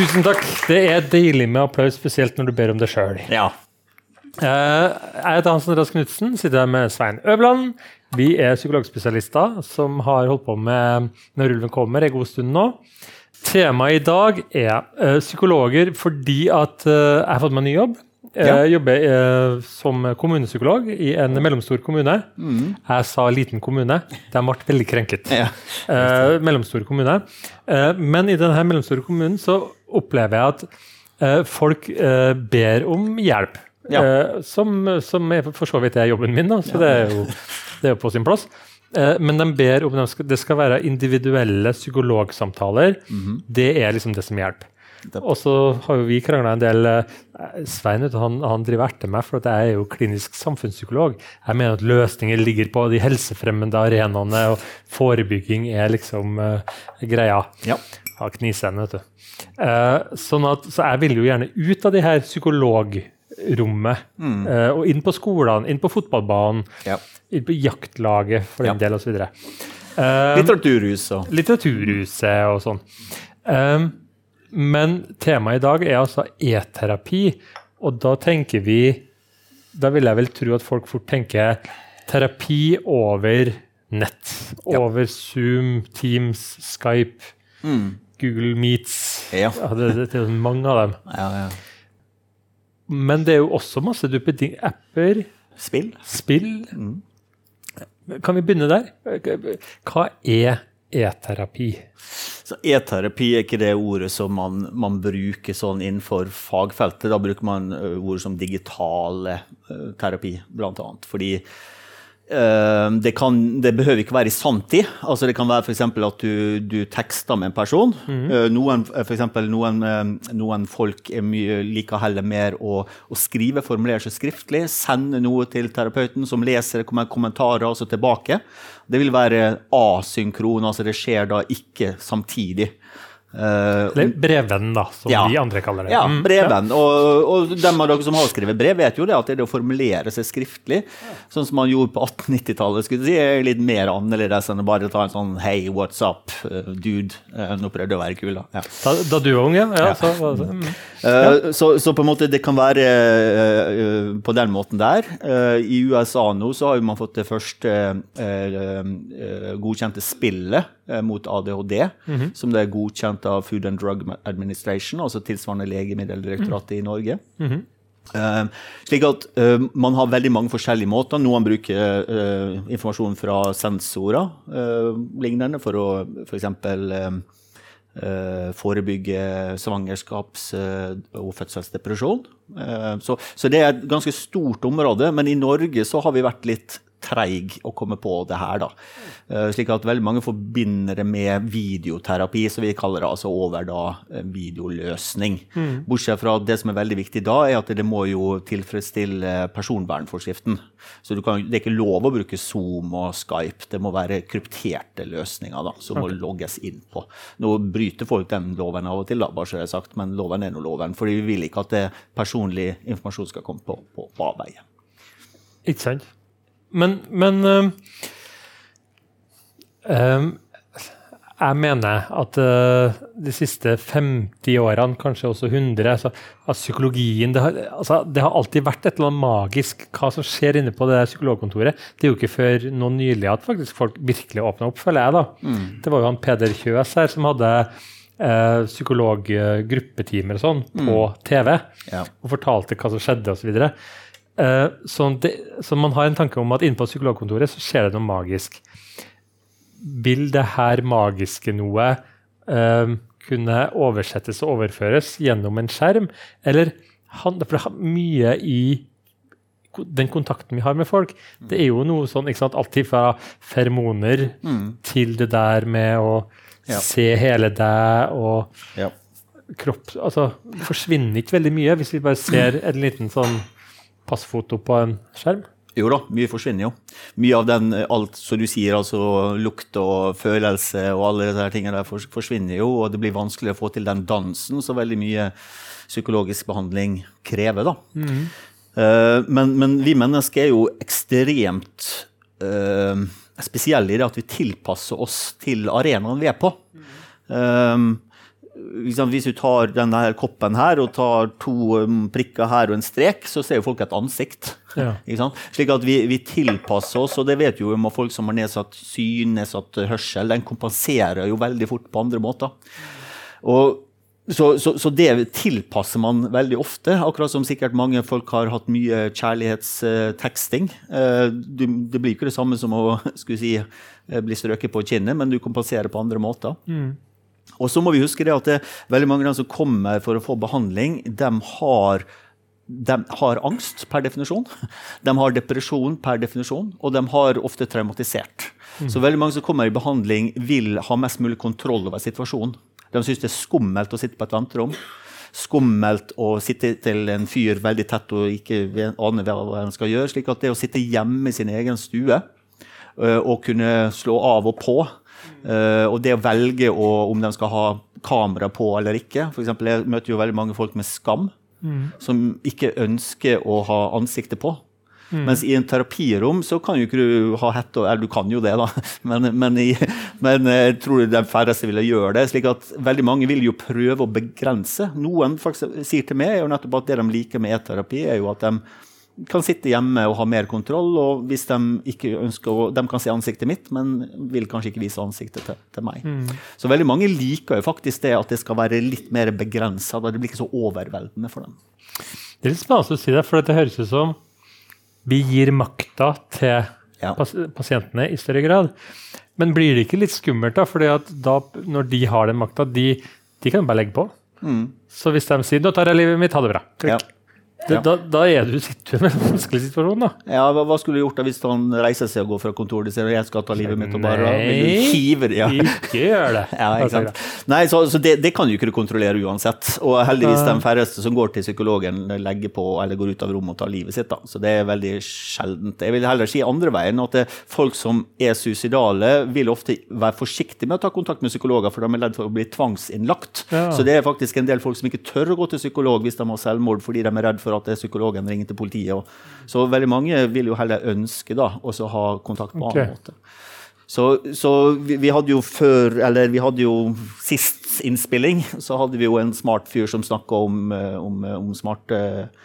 Tusen takk. Det er deilig med applaus, spesielt når du ber om det sjøl. Ja. Jeg heter Hansen Rask Knutsen, sitter her med Svein Øverland. Vi er psykologspesialister som har holdt på med Når ulven kommer en god stund nå. Temaet i dag er uh, psykologer fordi at uh, jeg har fått meg ny jobb. Ja. Jeg jobber uh, som kommunepsykolog i en mellomstor kommune. Mm. Jeg sa liten kommune. De ble veldig krenket. Ja. Eh, mellomstor kommune. Eh, men i denne mellomstore kommunen så opplever jeg at eh, folk eh, ber om hjelp. Ja. Eh, som, som er for så vidt er jobben min, da, så det, er jo, det er jo på sin plass. Eh, men de ber om de skal, det skal være individuelle psykologsamtaler. Mhm. Det er liksom det som hjelper. Og så har jo vi krangla en del. eh, Svein han, han driver erter meg, for at jeg er jo klinisk samfunnspsykolog. Jeg mener at løsninger ligger på de helsefremmende arenaene, og forebygging er liksom uh, greia. Ja. Har knisen, vet du. Uh, sånn at, så jeg vil jo gjerne ut av de her psykologrommet. Mm. uh, og inn på skolene, inn på fotballbanen, Ja. inn på jaktlaget for den Ja. del, osv. Uh, Litteraturhus Litteraturhuset og sånn. Um, men temaet i dag er altså e-terapi, og da tenker vi Da vil jeg vel tro at folk fort tenker terapi over nett. Ja. Over Zoom, Teams, Skype, mm. Google Meets. Ja. Ja, det, det, det er mange av dem. ja, ja. Men det er jo også masse duppeding. Apper, Spill. spill. Mm. Kan vi begynne der? Hva er e-terapi? Så E-terapi er ikke det ordet som man, man bruker sånn innenfor fagfeltet. Da bruker man ord som digital terapi, blant annet. Fordi det, kan, det behøver ikke være i sanntid. Altså det kan være f.eks. at du, du tekster med en person. Ø, Noen, for eksempel, noen, noen folk mye, liker heller mer å, å skrive, formulere seg skriftlig, sende noe til terapeuten, som leser kommer kommentarer altså tilbake. Det vil være asynkron, altså det skjer da ikke samtidig. Eh, Eller brevvenn, da, som Ja. vi andre kaller det. ja, Mm, brevvenn. Og, og dem av dere som har skrevet brev, vet jo det at det er å formulere seg skriftlig, sånn som man gjorde på 1890-tallet, skulle si, er litt mer annerledes enn å bare ta en sånn Hei, what's up, uh, dude? Uh, nå prøvde jeg å være kul, da. Ja. Da, da du var ung, ja. ja. Så, altså, mm. uh, så, så på en måte det kan være uh, på den måten der. Eh, I USA nå så har man fått det første eh, eh, godkjente spillet eh, mot ADHD, som det er godkjent av Food and Drug Administration, altså tilsvarende Legemiddeldirektoratet i Norge. Eh, slik at uh, Man har veldig mange forskjellige måter. Noen bruker uh, informasjon fra sensorer eh, lignende for å f.eks. Uh, eh, forebygge svangerskaps- eh, og fødselsdepresjon. Eh, så, så det er et ganske stort område, men i Norge så har vi vært litt treig å komme på det her, da. Eh, slik at veldig mange forbinder det med videoterapi, som vi kaller det, altså over da videoløsning. videoløsning. Bortsett fra det som er veldig viktig da, er at det må jo tilfredsstille personvernforskriften. Så du kan, det er ikke lov å bruke Zoom og Skype, det må være krypterte løsninger da, som må logges inn på. Nå bryter folk den loven av og til, da, bare så det er sagt, men loven er nå loven. For vi vil ikke at det personlig informasjon skal komme på, på, på avveie. Ikke sant? Men, men um, jeg mener at uh, de siste 50 årene, kanskje også 100, altså, at psykologien det har, altså, det har alltid vært et eller annet magisk hva som skjer inne på det der psykologkontoret. Det er jo ikke før nå nylig at faktisk folk virkelig åpna opp, føler jeg. da. Det var jo han Peder Kjøs her som hadde eh, psykologgruppetimer og sånn på TV Ja. og fortalte hva som skjedde osv. Så, uh, det, så man har en tanke om at inne på psykologkontoret så skjer det noe magisk. Vil det her magiske noe eh, kunne oversettes og overføres gjennom en skjerm, eller han, for mye i den kontakten vi har med folk, det er jo noe sånn, ikke sant, alltid fra feromoner til det der med å Ja. se hele deg og Ja. kropp Altså, det forsvinner ikke veldig mye hvis vi bare ser en liten sånn passfoto på en skjerm. Jo da, mye forsvinner jo. Mye av den, eh, alt som du sier, altså lukt og følelse og alle disse tingene der forsvinner jo, og det blir vanskelig å få til den dansen som veldig mye psykologisk behandling krever, da. Eh, men, men vi mennesker er jo ekstremt uh, spesielle i det at vi tilpasser oss til arenaen vi er på. Eh, Hvis du tar denne her koppen her og tar to um, prikker her og en strek, så ser jo folk et ansikt. Ja. Slik at vi, vi, tilpasser oss, og det vet jo folk som har nedsatt syn, nedsatt hørsel. Den kompenserer jo veldig fort på andre måter. Og så, så, så, det tilpasser man veldig ofte, akkurat som sikkert mange folk har hatt mye kjærlighetsteksting. Eh, det blir ikke det samme som å si, eh, bli strøket på kinnet, men du kompenserer på andre måter. Mm. Og så må vi huske det at det, veldig mange av dem som kommer for å få behandling, de har, de har angst per definisjon. De har depresjon per definisjon, og de har ofte traumatisert. Mm. Så veldig mange som kommer i behandling, vil ha mest mulig kontroll over situasjonen. De syns det er skummelt å sitte på et venterom. Skummelt å sitte til en fyr veldig tett og ikke ane hva han skal gjøre. slik at det å sitte hjemme i sin egen stue og kunne slå av og på, og det å velge å, om de skal ha kamera på eller ikke for eksempel, Jeg møter jo veldig mange folk med skam. Mm. Som ikke ønsker å ha ansiktet på. Mm. Mens i en terapirom så kan jo ikke du ha hette Eller du kan jo det, da, men, men, i, men jeg tror de færreste ville gjøre det. slik at veldig mange vil jo prøve å begrense. Noen faktisk sier til meg jo nettopp at det de liker med e-terapi, er jo at de kan sitte hjemme og ha mer kontroll. og hvis De ikke ønsker å, de kan se ansiktet mitt, men vil kanskje ikke vise ansiktet til, til meg. Mm. Så veldig mange liker jo faktisk det at det skal være litt mer begrensa. Det blir ikke så overveldende for dem. Det er litt spennende å si det, for det høres ut som vi gir makta til ja. pas pasientene i større grad. Men blir det ikke litt skummelt, da? fordi da, når de har den makta, de, de, kan bare legge på. Mm. Så hvis de sier 'nå tar jeg livet mitt, ha det bra', ja. Det, ja. da, da, er du sitter med en vanskelig situasjon, da. Ja, hva, hva, skulle du gjort da hvis han reiser seg og går fra kontoret og sier jeg skal ta livet mitt og bare hiver ja. ikke gjør det. ja, ikke? Nei, så, så det, det, kan du ikke kontrollere uansett. Og heldigvis de færreste som går til psykologen, legger på eller går ut av rommet og tar livet sitt. da. Så det er veldig sjeldent. Jeg vil heller si andre veien at folk som er suicidale, vil ofte være forsiktige med å ta kontakt med psykologer, for de er redd for å bli tvangsinnlagt. Så det er faktisk en del folk som ikke tør å gå til psykolog hvis de har selvmord fordi de er redd for for at psykologen ringer til politiet. så veldig mange vil jo heller ønske da, å ha kontakt på okay. annen måte. Så, så vi, vi, hadde jo før, eller vi hadde jo sist innspilling, så hadde vi jo en smart fyr som snakka om, eh, om, eh, om smarte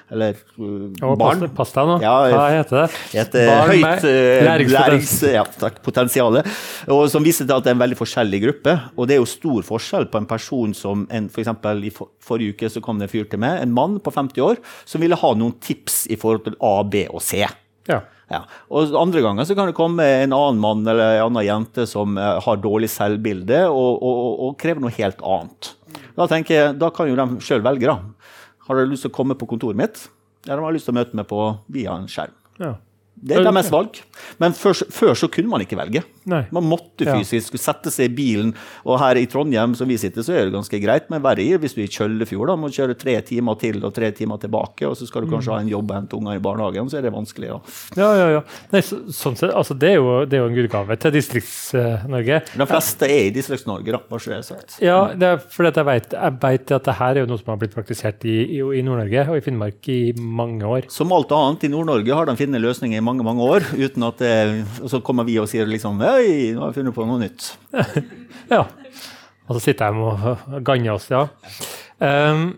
Eller oh, barn. Pass deg nå. Ja, Hva heter det? Heter barn høyt læringspotensial. Ja, og som viser til at det er en veldig forskjellig gruppe. Og det er jo stor forskjell på en person som en, for eksempel, I for, forrige uke så kom det en fyr til meg, en mann på 50 år, som ville ha noen tips i forhold til A, B og C. Ja. Ja. Og andre ganger så kan det komme en annen mann eller en annen jente som uh, har dårlig selvbilde og, og, og, krever noe helt annet. Da tenker jeg, da kan jo de sjøl velge. da. Har de lyst til å komme på kontoret mitt? Eller har de lyst til å møte meg på, via en skjerm? Ja. Det er deres valg. Men før, før, så kunne man ikke velge. Nei. Man måtte fysisk ja. sette seg i bilen. Og her i Trondheim som vi sitter, så er det ganske greit. Men verre er hvis du er i Kjøllefjord da, må du kjøre tre timer til og tre timer tilbake. Og så skal du kanskje ha en jobb og hente unger i barnehagen, så er det vanskelig. Ja, ja, ja. ja. Nei, så, sånn sett, altså, det, er jo, det er jo en gudgave til Distrikts-Norge. De fleste er i Distrikts-Norge, da, bare så det er sagt. Ja, det er fordi jeg vet, jeg vet at det her er jo noe som har blitt praktisert i, i, i Nord-Norge og i Finnmark i mange år. Som alt annet i Nord-Norge har de funnet løsninger mange, mange år. uten at det, Og så kommer vi og sier liksom Hei, nå har jeg funnet på noe nytt. ja. Og så sitter jeg og ganner oss, ja. Um,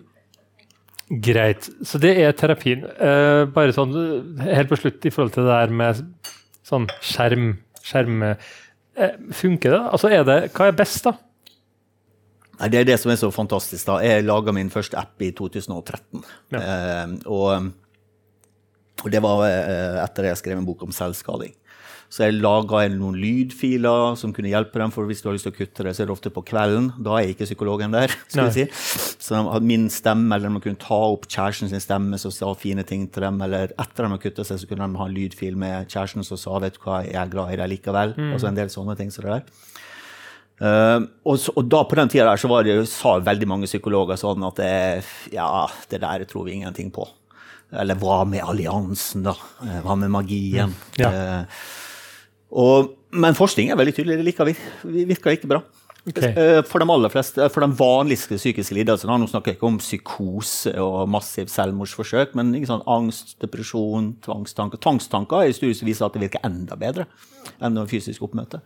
greit. Så det er terapien. Uh, bare sånn helt på slutt i forhold til det der med sånn skjerm, skjerm uh, Funker det? Altså er det, Hva er best, da? Nei, Det er det som er så fantastisk. da. Jeg laga min første app i 2013. Ja. Uh, og, og, det var etter jeg skrev en bok om selvskading. Så jeg laga noen lydfiler som kunne hjelpe dem. For hvis du har lyst til å kutte det, så er det ofte på kvelden. Da er ikke psykologen der. skal si. Så de hadde min stemme, eller de kunne ta opp kjæresten sin stemme som sa fine ting til dem. Eller etter de har kutta seg, så kunne de ha en lydfil med kjæresten som sa 'vet du hva, jeg er glad i deg likevel'. Mm. Så en del sånne ting som det der. Uh, og, så, og, da på den tida der så det, sa veldig mange psykologer sånn at det, ja, det der tror vi ingenting på. Eller hva med alliansen, da? Eh, hva med magien? Mm. Ja. Eh, og, men forskning er veldig tydelig. Det liker vi. Vi virker ikke bra. Okay. Eh, for de aller fleste, for de vanligste psykiske lidelsene. Nå snakker jeg ikke om psykose og massiv selvmordsforsøk, men sånn, angst, depresjon, tvangstanker. Tvangstanker er studier som viser at det virker enda bedre enn fysisk oppmøte.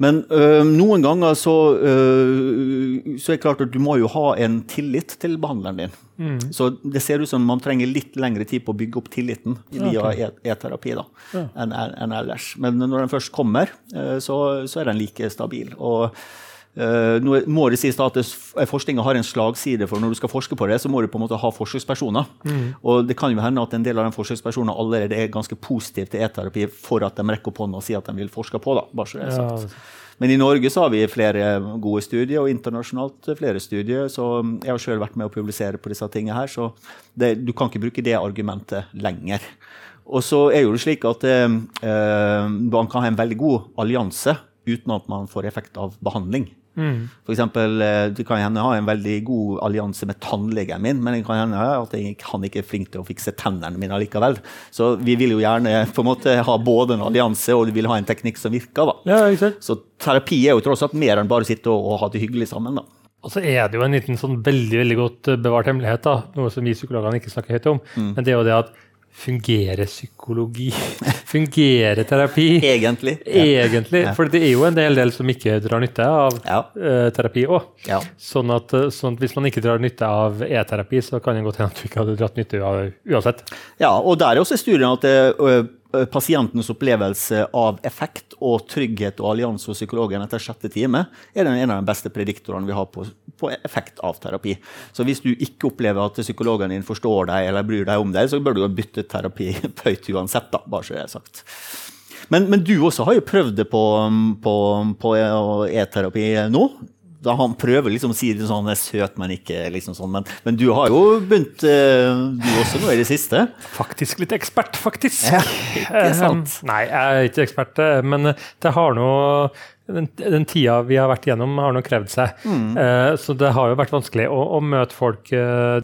Men øh, noen ganger så, øh, så er det klart at du må jo ha en tillit til behandleren din. Mm. Så det ser ut som man trenger litt lengre tid på å bygge opp tilliten via okay. e-terapi da, ja. enn en ellers. Men når den først kommer, øh, så, så, er den like stabil. Og nå må det sies at Forskninga har en slagside, for når du skal forske på det, så må du på en måte ha forsøkspersoner. Mm. Og det kan jo hende at en del av de forsøkspersonene allerede er ganske positive til e-terapi for at de rekker opp hånda og sier at de vil forske på. da, bare så det er sagt. Ja. Men i Norge så har vi flere gode studier, og internasjonalt flere studier. Så jeg har sjøl vært med å publisere på disse tingene her, så det, du kan ikke bruke det argumentet lenger. Og så er jo det slik at eh, man kan ha en veldig god allianse uten at man får effekt av behandling. Mm. For eksempel, eh, det kan hende ha en veldig god allianse med tannlegen min, men det kan hende at jeg, han ikke er flink til å fikse tennene mine likevel. Så vi vil jo gjerne på en måte ha både en allianse og vi vil ha en teknikk som virker. Ja, så terapi er jo tross alt mer enn bare å sitte og, og ha det hyggelig sammen. da. Og så er det jo en liten sånn veldig veldig godt bevart hemmelighet, da, noe som vi psykologene ikke snakker høyt om. Mm. Men det er jo det at Fungerer psykologi? Fungerer terapi? Egentlig. Egentlig, ja. For det er jo en del, del som ikke drar nytte av ja. uh, terapi òg. Ja. Sånn, eh, sånn, at hvis man ikke drar nytte av e-terapi, så kan det godt hende at du ikke hadde dratt nytte av det uansett. Ja, og der er også studien at det, Eh, pasientens opplevelse av effekt og trygghet og allianse hos psykologen etter sjette time er en av de beste prediktorene vi har på, på, effekt av terapi. Så hvis du ikke opplever at psykologen din forstår deg eller bryr deg om deg, så bør du bytte terapi høyt uansett. da, bare så det er sagt. Men, men, du også har jo prøvd det på, på, på e-terapi nå da han prøver liksom å si det sånn, er søt, men ikke liksom sånn. Men, men du har jo begynt, eh, du også, nå i det siste? Faktisk litt ekspert, faktisk. Ja, ikke sant? Um, nei, jeg er ikke ekspert, eh, men det har noe den, den, tida vi har vært igjennom, har nok krevd seg. Mm. Eh, så det har jo vært vanskelig å, å møte folk. Uh,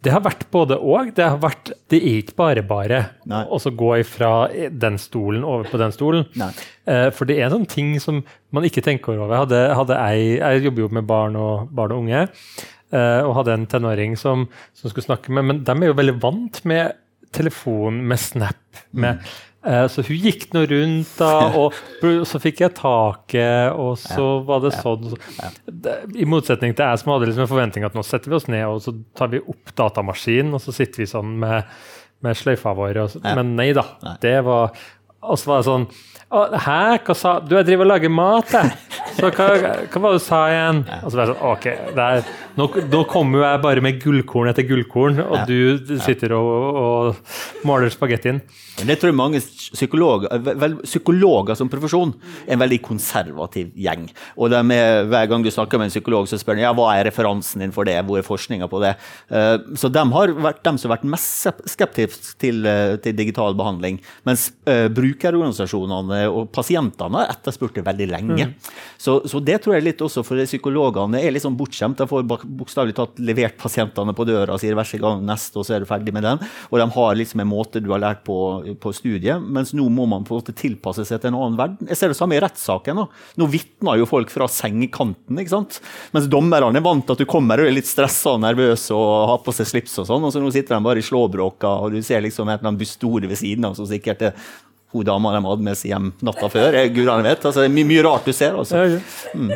det har vært både og. Det, har vært, det er ikke bare bare å gå fra den stolen over på den stolen. Eh, for det er sånne ting som man ikke tenker over. Hadde, hadde jeg, jeg, jobber jo med barn og, barn og unge, og hadde en tenåring som, som, skulle snakke med Men de er jo veldig vant med telefon, med Snap. med mm Eh, så hun gikk nå rundt, da, og så fikk jeg taket, og så var det sånn. I motsetning til jeg som hadde liksom en forventning at nå setter vi oss ned og så tar vi opp datamaskinen, og så sitter vi sånn med, med sløyfa vår. Og, men nei da. det var, Og så var det sånn Hæ, hva sa du? Jeg driver og lager mat, jeg. Så hva, hva var det du sa igjen? Og så var jeg sånn, ok, der, nå, nå kommer jeg bare med gullkorn etter gullkorn, og du sitter og, og maler spagettien. Det tror jeg mange psykologer, vel, psykologer som profesjon er en veldig konservativ gjeng. Og er, Hver gang du snakker med en psykolog, så spør de ja, hva er referansen din for det, hvor er forskninga på det. Uh, så de har vært de som har vært mest skeptiske til, uh, til digital behandling. Mens uh, brukerorganisasjonene og pasientene har etterspurt det veldig lenge. Mm. Så, så, det tror jeg litt også for psykologene er litt sånn bortskjemt. De får bokstavelig talt levert pasientene på døra og sier vær så god neste, og så er du ferdig med den. Og de har liksom en måte du har lært på, på studiet, mens nå må man på en måte tilpasse seg til en annen verden. Jeg ser det samme i rettssaken. Nå, nå vitner jo folk fra sengekanten, ikke sant? mens dommerne er vant til at du kommer og er litt stressa og nervøs og har på seg slips og sånn, og så nå sitter de bare i slåbråka, og du ser liksom en bustore ved siden av som sikkert er hun dama de hadde med seg hjem natta før. Gudene vet. Altså, det er mye, rart du ser. Altså. Ja, ja. Mm.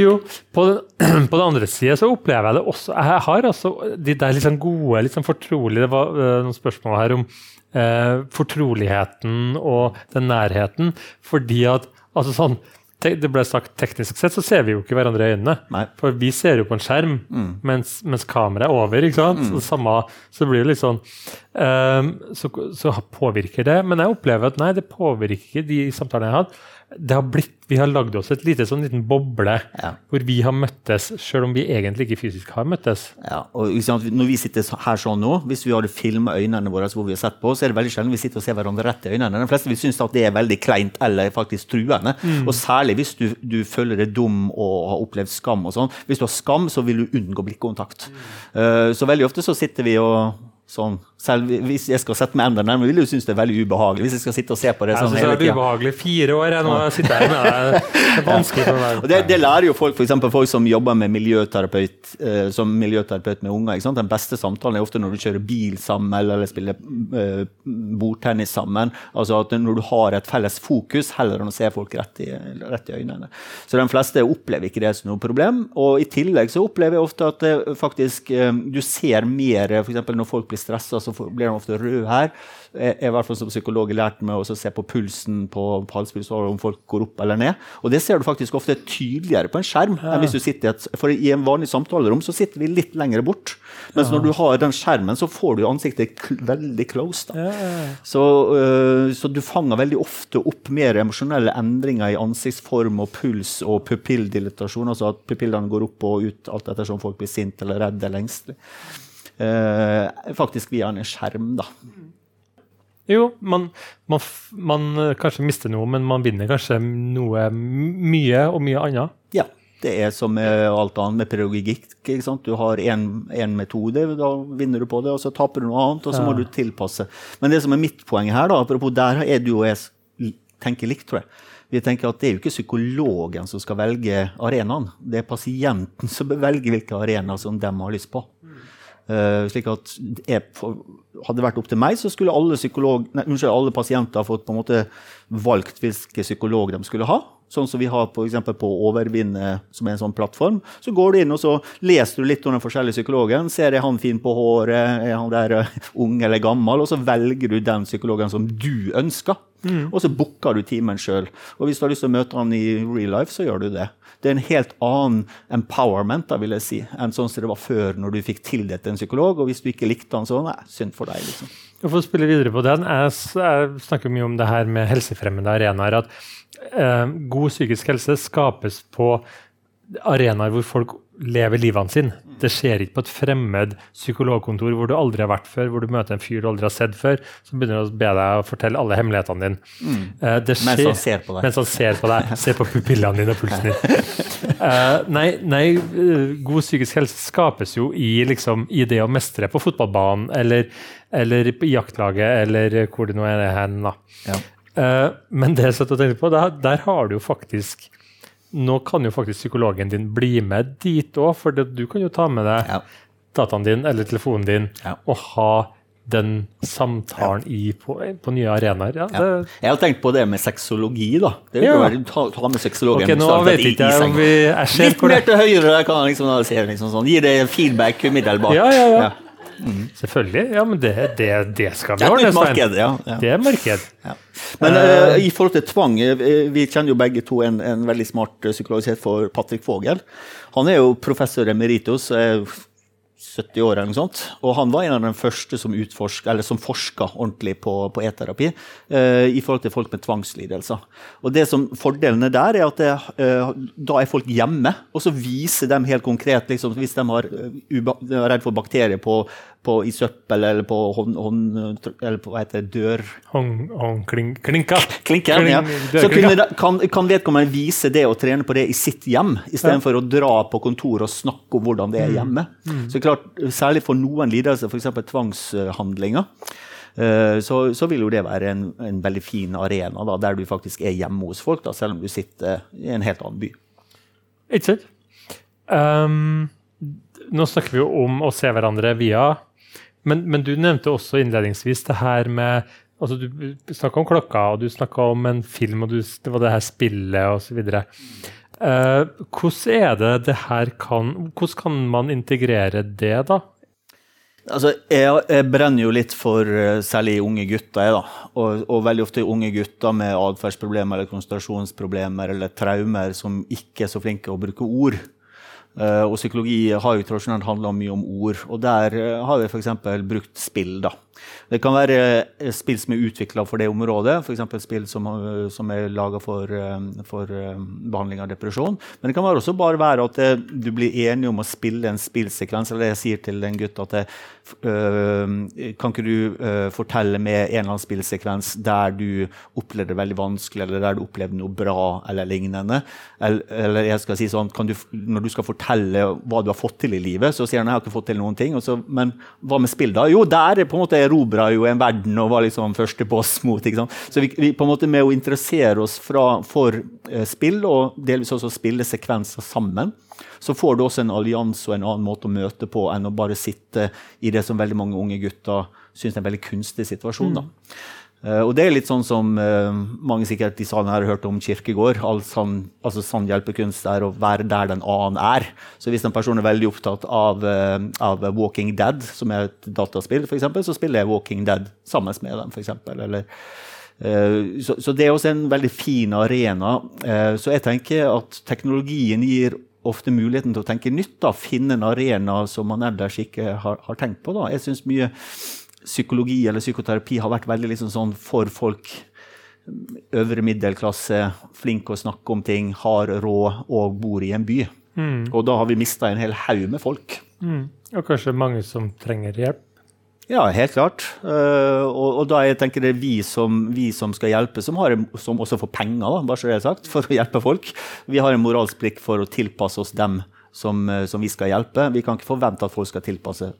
Jo, på den, på den andre sida så opplever jeg det også Jeg har altså de der sånn gode, sånn fortrolige Det var uh, noen spørsmål her om uh, fortroligheten og den nærheten. Fordi at altså sånn det ble sagt teknisk sett, så ser vi jo ikke hverandre i øynene. Nei. For vi ser jo på en skjerm, mm. mens, mens kameraet er over. ikke sant? Mm. Så, samme, så blir det litt sånn um, så, så, påvirker det. Men jeg opplever at nei, det påvirker ikke de samtalene jeg har hatt har blitt, vi har lagd oss et lite sånn liten boble ja. hvor vi har møttes, selv om vi egentlig ikke fysisk har møttes. Ja, og Når vi sitter her sånn nå, hvis vi hadde filma øynene våre, hvor vi har sett på, så er det veldig sjelden vi sitter og ser hverandre rett i øynene. De fleste vil synes at det er veldig kleint eller faktisk truende. Mm. Og særlig hvis du, du, føler deg dum og har opplevd skam. og sånn. Hvis du har skam, så vil du unngå blikkontakt. Mm. Uh, så veldig ofte så sitter vi og sånn Selv hvis jeg skal sette meg enda nærmere, vil jeg synes det er veldig ubehagelig. hvis jeg skal sitte og se på det Jeg sånn synes hele det er ubehagelig. Fire år jeg nå sitter her med deg. Det er vanskelig for meg. Det, det lærer jo folk, eksempel folk som jobber med miljøterapeut, eh, som miljøterapeut med unger. Ikke sant? Den beste samtalen er ofte når du kjører bil sammen eller spiller eh, bordtennis sammen. Altså at Når du har et felles fokus, heller enn å se folk rett i, rett i øynene. Så de fleste opplever ikke det som noe problem. Og i tillegg så opplever jeg ofte at det faktisk, eh, du ser mer f.eks. når folk blir stressa, så blir de ofte røde her. Jeg jeg hvert fall som psykolog lærte lært meg å se på pulsen på halspulsåret om folk går opp eller ned. Og det ser du faktisk ofte tydeligere på en skjerm. enn hvis du sitter i et, For i en vanlig samtalerom så sitter vi litt lenger bort. Mens når du har den skjermen, så får du ansiktet veldig close. da. Så, øh, så du fanger veldig ofte opp mer emosjonelle endringer i ansiktsform og puls og pupilldilatasjon, altså at pupillene går opp og ut alt ettersom folk blir sint eller redde eller engstelig. Eh, faktisk via en skjerm, da. Jo, man, man, man eh, kanskje mister noe, men man vinner kanskje noe mye og mye annet. Ja. Det er som med alt annet med pedagogikk. Du har én metode, da vinner du på det, og så taper du noe annet, og så må Ja. du tilpasse. Men det som er mitt poeng her, da, apropos der er du og jeg tenker likt, tror jeg. Vi tenker at Det er jo ikke psykologen som skal velge arenaen. Det er pasienten som bør velge hvilke arenaer som de har lyst på. Eh, slik at jeg, Hadde det vært opp til meg, så skulle alle, psykolog, nei, unnskyld, alle pasienter fått på en måte valgt hvilken psykolog de skulle ha. Sånn som vi har på, på Overvinne, som er en sånn plattform. Så går du inn og så leser du litt om den forskjellige psykologen. Ser er han fin på håret, er han der eh, ung eller gammel? Og så velger du den psykologen som du ønsker. Og så booker du timen sjøl. Og hvis du har lyst til å møte han i real life, så gjør du det. Det er en helt annen empowerment da, vil jeg si, enn sånn som det var før, når du fikk tildelt en psykolog. Og hvis du ikke likte han, så nei, synd for deg. liksom. For å spille videre på den, jeg, jeg snakker mye om det her med helsefremmende arenaer. At eh, god psykisk helse skapes på arenaer hvor folk lever livene sine. Det skjer ikke på et fremmed psykologkontor hvor du aldri har vært før, hvor du møter en fyr du aldri har sett før, som begynner å be deg å fortelle alle hemmelighetene dine. Eh, det Mens han ser på deg. Mens han ser på deg. Ser på pupillene dine og pulsen din. uh, nei, nei, eh, god psykisk helse skapes jo i, liksom, i det å mestre på fotballbanen, eller, eller i jaktlaget, eller hvor det nå er hen. da. Ja. Uh, men det jeg satt og tenkte på, der, der har du jo faktisk Nå kan jo faktisk psykologen din bli med dit òg, for du kan jo ta med deg Ja. dataen din eller telefonen din Ja. og ha den samtalen i, på, på nye arenaer. Ja, ja. Jeg har tenkt på det med sexologi. da. Det vil Ja. være, ta, ta med sexologen Ok, nå vet ikke jeg om vi er Litt mer til høyre kan han liksom, liksom sånn. Gi det feedback umiddelbart. Ja, ja, ja. Selvfølgelig. Ja, men det, det, det skal vi Det ordne, Stein. ja. ja. Det er marked. Ja. Men uh, i forhold til tvang, eh, vi kjenner jo begge to en, en veldig smart psykologisert psykolog for Patrick Vogel. Han er jo professor emeritus, er 70 år eller noe sånt. Og han var en av de første som, utforsk, forska ordentlig på, på e-terapi eh, i forhold til folk med tvangslidelser. Og det som Fordelene der er at det, eh, da er folk hjemme, og så viser de helt konkret liksom, Hvis eh, de er redd for bakterier på, på, i søppel eller på hånd, hånd, eller på hva heter det, dør... Håndklinka. hånd, klink, klinka. Klinken, ja. Så kunne, kan, kan vedkommende vise det og trene på det i sitt hjem, istedenfor for å dra på kontoret og snakke om hvordan det er hjemme. Så klart, Særlig for noen lidelser, f.eks. tvangshandlinger, eh, så, så vil jo det være en, en veldig fin arena da, der du faktisk er hjemme hos folk, da, selv om du sitter i en helt annen by. Ikke sant? Um, nå snakker vi jo om å se hverandre via men, men du nevnte også innledningsvis det her med altså Du snakka om klokka, og du snakka om en film, og du, det var det her spillet osv. Uh, hvordan er det det her kan Hvordan kan man integrere det, da? Altså, jeg, jeg brenner jo litt for eh, særlig unge gutter. Jeg, da. Og, og veldig ofte unge gutter med atferdsproblemer eller konsentrasjonsproblemer eller traumer som ikke er så flinke å bruke ord. Eh, og psykologi har jo tradisjonelt handla mye om ord. Og der eh, har vi f.eks. brukt spill. da. Det kan være eh, spill som er utvikla for det området, f.eks. spill som, eh, som er laga for, eh, for eh, behandling av depresjon. Men det kan også bare være at du blir enig om å spille en spillsekvens. Eller jeg sier til en gutt at det, kan ikke du fortelle med en eller annen spillsekvens der du opplevde det veldig vanskelig, eller der du opplevde noe bra, eller lignende. Eller, eller jeg skal si sånn, du, Når du skal fortelle hva du har fått til i livet, så sier han jeg har ikke fått til noen ting. Så, men hva med spill, da? Jo, der er på en måte erobra jo en verden og var liksom første på oss mot. Så vi, vi på en måte med å interessere oss fra, for eh, spill, og delvis også spille sekvenser sammen, så får du også en allianse og en annen måte å møte på enn å bare sitte i det som veldig mange unge gutter syns er en veldig kunstig situasjon. da. Uh, og det er litt sånn som uh, mange sikkert i salen her har hørt om Kirkegård. Sann, altså sann hjelpekunst er å være der den annen er. Så hvis en person er veldig opptatt av, uh, av Walking Dead, som er et dataspill, for eksempel, så spiller jeg Walking Dead sammen med dem. Eksempel, eller, så, så, det er også en veldig fin arena. så jeg tenker at teknologien gir ofte muligheten til å tenke nytt. da, Finne en arena som man ellers ikke har, har tenkt på. da. Jeg synes mye psykologi eller psykoterapi har vært veldig liksom sånn for folk øvre middelklasse, flinke å snakke om ting, har råd og bor i en by. Mm. Og da har vi mista en hel haug med folk. Mm. Og kanskje mange som trenger hjelp? Ja, helt klart. Uh, og, og, da jeg tenker det er vi som, vi som skal hjelpe, som, har, som, også får penger da, bare så det er sagt, for å hjelpe folk. Vi har en moralsk plikt for å tilpasse oss dem som, eh, som vi skal hjelpe. Vi kan ikke forvente at folk skal tilpasse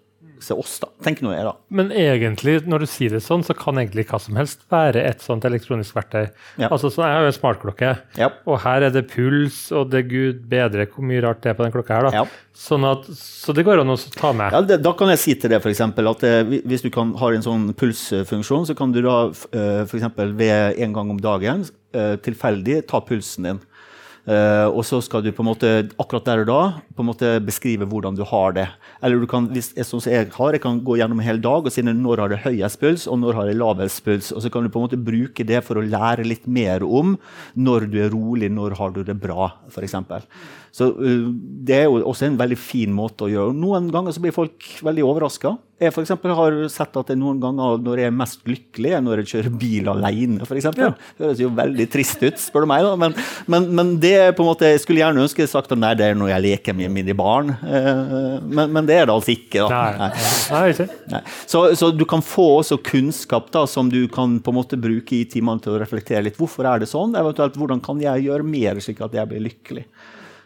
se oss, da. Tenk nå jeg, da. Men egentlig, når du sier det sånn, så kan egentlig hva som helst være et sånt elektronisk verktøy. Ja. Altså, så Jeg har jo en smartklokke, ja. og her er det puls, og det gud bedre hvor mye rart det er på den klokka her. da. Ja. Sånn at, så det går an å ta med. Ja, det, Da kan jeg si til deg eksempel, at det, eh, hvis du kan, har en sånn pulsfunksjon, så kan du da f.eks. ved en gang om dagen uh, tilfeldig ta pulsen din. Uh, og så skal du på en måte akkurat der og da på en måte beskrive hvordan du har det. Eller du kan, hvis jeg, sånn som jeg har, jeg kan gå gjennom en hel dag og si når har det høyest puls og når har det lavest puls. Og så kan du på en måte bruke det for å lære litt mer om når du er rolig, når har du det bra, f.eks. Så uh, Det er jo også en veldig fin måte å gjøre. Noen ganger så blir folk veldig overraska. Jeg for har sett at det noen ganger når jeg er mest lykkelig, er når jeg kjører bil alene. For eksempel. det høres jo veldig trist ut, spør du meg. da, Men, men, men det er på en måte, jeg skulle gjerne ønske sagt at nei, det er når jeg leker med mine barn. Uh, men, men, det er det altså ikke. da. Nei. nei. nei. Så, så, du kan få også kunnskap da, som du kan på en måte bruke i timene til å reflektere litt. Hvorfor er det sånn? Eventuelt hvordan kan jeg gjøre mer slik at jeg blir lykkelig?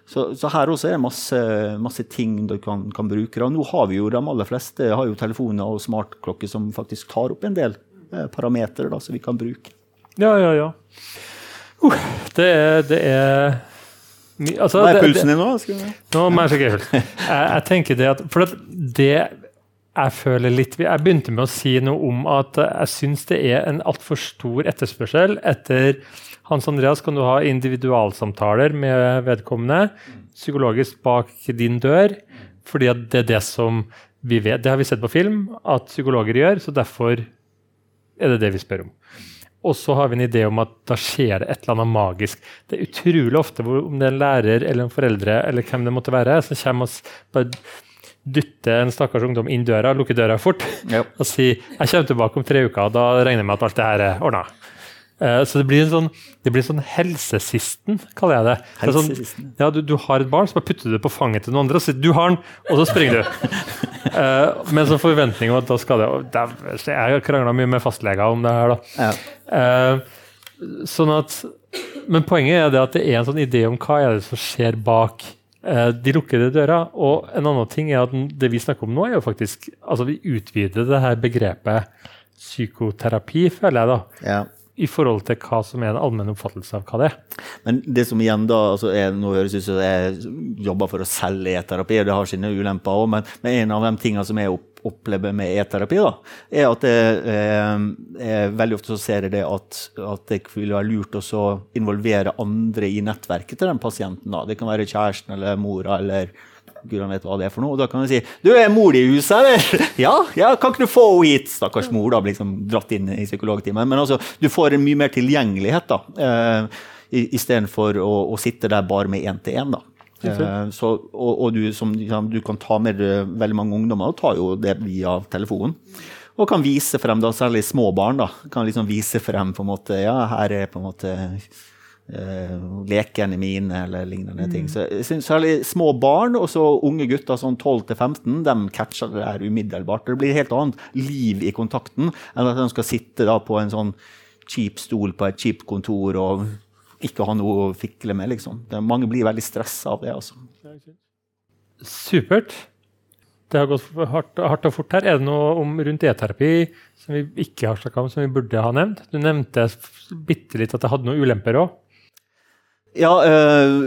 Så, så, her også er det masse, masse ting du kan, kan, bruke. Og nå har vi jo de aller fleste har jo telefoner og smartklokker som faktisk tar opp en del eh, parametere som vi kan bruke. Ja, ja, ja. Uh, det er, det er altså, Hva er pulsen din nå? Nå må jeg sjekke puls. Jeg, jeg tenker det at For det jeg føler litt Jeg begynte med å si noe om at jeg syns det er en altfor stor etterspørsel etter hans Andreas, kan du ha individualsamtaler med vedkommende psykologisk bak din dør? Fordi det er det som vi vet. Det har vi sett på film at psykologer gjør, så derfor er det det vi spør om. Og så har vi en idé om at da skjer det et eller annet magisk. Det er utrolig ofte om det er en lærer eller en foreldre eller hvem det måtte være, som kommer og bare dytter en stakkars ungdom inn døra, lukker døra fort yep. og sier 'jeg kommer tilbake om tre uker', og da regner jeg med at alt det her er ordna. Uh, så det blir en sånn, det blir sånn helsesisten, kaller jeg det. det sånn, ja, du, du, har et barn, så bare putter du det på fanget til noen andre og sier 'du har den', og så springer du. uh, med en sånn forventning om at da skal det Så Jeg har krangla mye med fastleger om det her, da. Ja. Uh, sånn at, men poenget er det at det er en sånn idé om hva er det som skjer bak de lukkede døra. Og en annen ting er at det vi snakker om nå, er jo faktisk altså Vi utvider det her begrepet psykoterapi, føler jeg. da. Ja i forhold til hva som er en allmenn oppfattelse av hva det er. Men det som igjen da, altså er, nå høres ut som jeg jobber for å selge e-terapi, og det har sine ulemper òg, men, men, en av de tingene som jeg opplever med e-terapi, da, er at jeg, eh, er, veldig ofte så ser jeg det at, at det vil være lurt å involvere andre i nettverket til den pasienten. Da. Det kan være kjæresten eller mora eller Gud vet hva det er for noe. Og da kan du si 'Du, er mor di i huset, eller?' 'Ja, ja, kan ikke du få henne hit?' Stakkars mor, da, blir liksom dratt inn i psykologtimen. Men altså, du får en mye mer tilgjengelighet, da. Uh, Istedenfor å, å sitte der bare med én-til-én, da. Eh, så, og, og du, som, du, kan ta med veldig mange ungdommer, og tar jo det via telefonen. Og kan vise frem, da, særlig små barn, da, kan liksom vise frem på en måte, ja, her er på en måte lekene mine eller lignende mm. ting. Så Særlig små barn og så unge gutter sånn 12-15 de catcher det der umiddelbart. Det blir et helt annet liv i kontakten enn at de skal sitte da på en sånn kjip stol på et kjipt kontor og ikke ha noe å fikle med. liksom. Det, mange blir veldig stressa av det. altså. Supert. Det har gått hardt, hardt og fort her. Er det noe om rundt e-terapi som vi ikke har snakka om, som vi burde ha nevnt? Du nevnte bitte litt at det hadde noen ulemper òg. Ja, uh,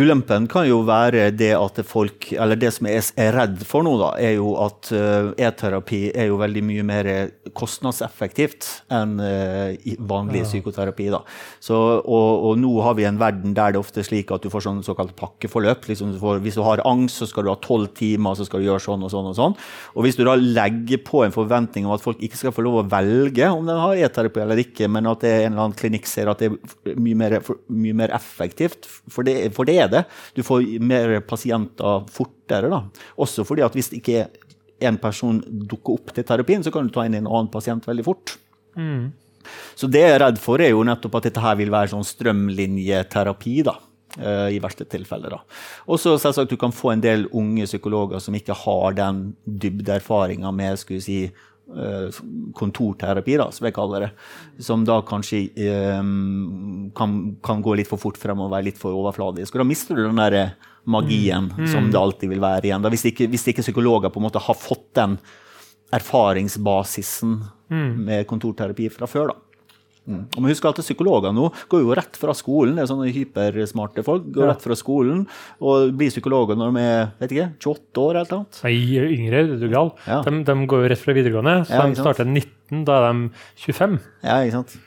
ulempen kan jo være det at folk Eller det som jeg er redd for nå, da, er jo at uh, e-terapi er jo veldig mye mer kostnadseffektivt enn uh, vanlig ja. psykoterapi. da. Så, og, og, nå har vi en verden der det ofte er slik at du får sånn såkalt pakkeforløp. Liksom du får, hvis du har angst, så skal du ha tolv timer, så skal du gjøre sånn og sånn. Og sånn. Og hvis du da legger på en forventning om at folk ikke skal få lov å velge om de har e-terapi eller ikke, men at det er en eller annen klinikk ser at det er mye mer, mye mer effektivt effektivt, for det, for det, er det. Du får mer pasienter fortere. da. Også fordi at hvis ikke en person dukker opp til terapien, så kan du ta inn en annen pasient veldig fort. Mm. Så det jeg er redd for, er jo nettopp at dette her vil være sånn strømlinjeterapi. da eh, i verste tilfeller. Og så selvsagt du kan få en del unge psykologer som ikke har den dybde erfaringa med skulle si, kontorterapi, da, som jeg kaller det. Som da kanskje um, kan, kan, gå litt for fort frem og være litt for overfladisk. Og da mister du den der eh, magien mm. som det alltid vil være igjen. Da, hvis, ikke, hvis ikke psykologer på en måte har fått den erfaringsbasisen mm. med kontorterapi fra før. da. Mm. Og man husker at Psykologer nå går jo rett fra skolen. det er sånne hypersmarte folk, går ja. rett fra skolen og blir psykologer når de er vet ikke, 28 år. eller noe. Nei, yngre, er du gal. Ja. De, de, går jo rett fra videregående. så ja, De starter 19, da er de 25. Ja, ikke sant?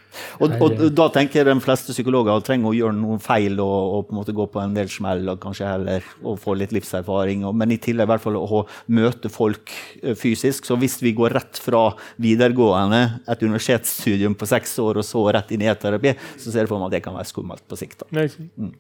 Og, og, da tenker de fleste psykologer trenger å gjøre noen feil og, og, på en måte gå på en del smell og kanskje heller og få litt livserfaring. Og, men i tillegg i hvert fall å møte folk eh, fysisk. Så hvis vi går rett fra videregående, et universitetsstudium på seks år, og så rett inn i e-terapi, så ser jeg for meg at det kan være skummelt på sikt. Mm.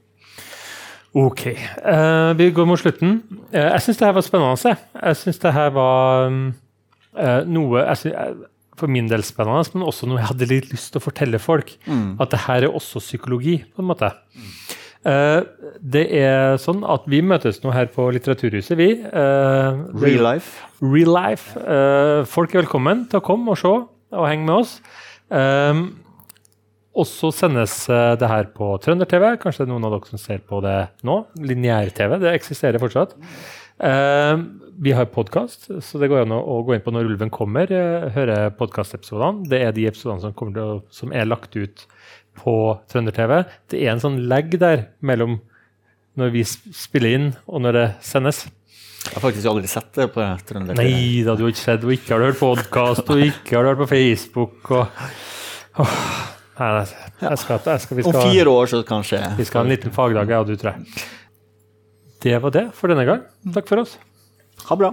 Ok. Uh, vi går mot slutten. Uh, jeg syns det her var spennende. Jeg syns det her var uh, noe jeg synes, for min del spennende, men også noe jeg hadde litt lyst til å fortelle folk. Mm. At det her er også psykologi, på en måte. Mm. Uh, det er sånn at vi møtes nå her på Litteraturhuset, vi. Uh, real life. Real life. Uh, folk er velkommen til å komme og se og henge med oss. og så sendes det her på Trønder-TV. Kanskje det er noen av dere som ser på det nå. Lineær-TV. Det eksisterer fortsatt. Vi har podkast, så det går an å gå inn på Når ulven kommer, eh, høre podkastepisodene. Det er de episodene som, til, som, er lagt ut på Trønder-TV. Det er en sånn legg der mellom når vi spiller inn, og når det sendes. Jeg har faktisk aldri sett det på Trønder-TV. Nei, det hadde jo ikke skjedd. Og ikke har du hørt podkast, og ikke har du hørt på Facebook. og... Oh, nei, jeg skal, jeg skal, skal, Om fire år, så kanskje. Vi skal ha en liten fagdag, jeg og du, tror jeg. Det var det for denne gang. Takk for oss. Ha bra.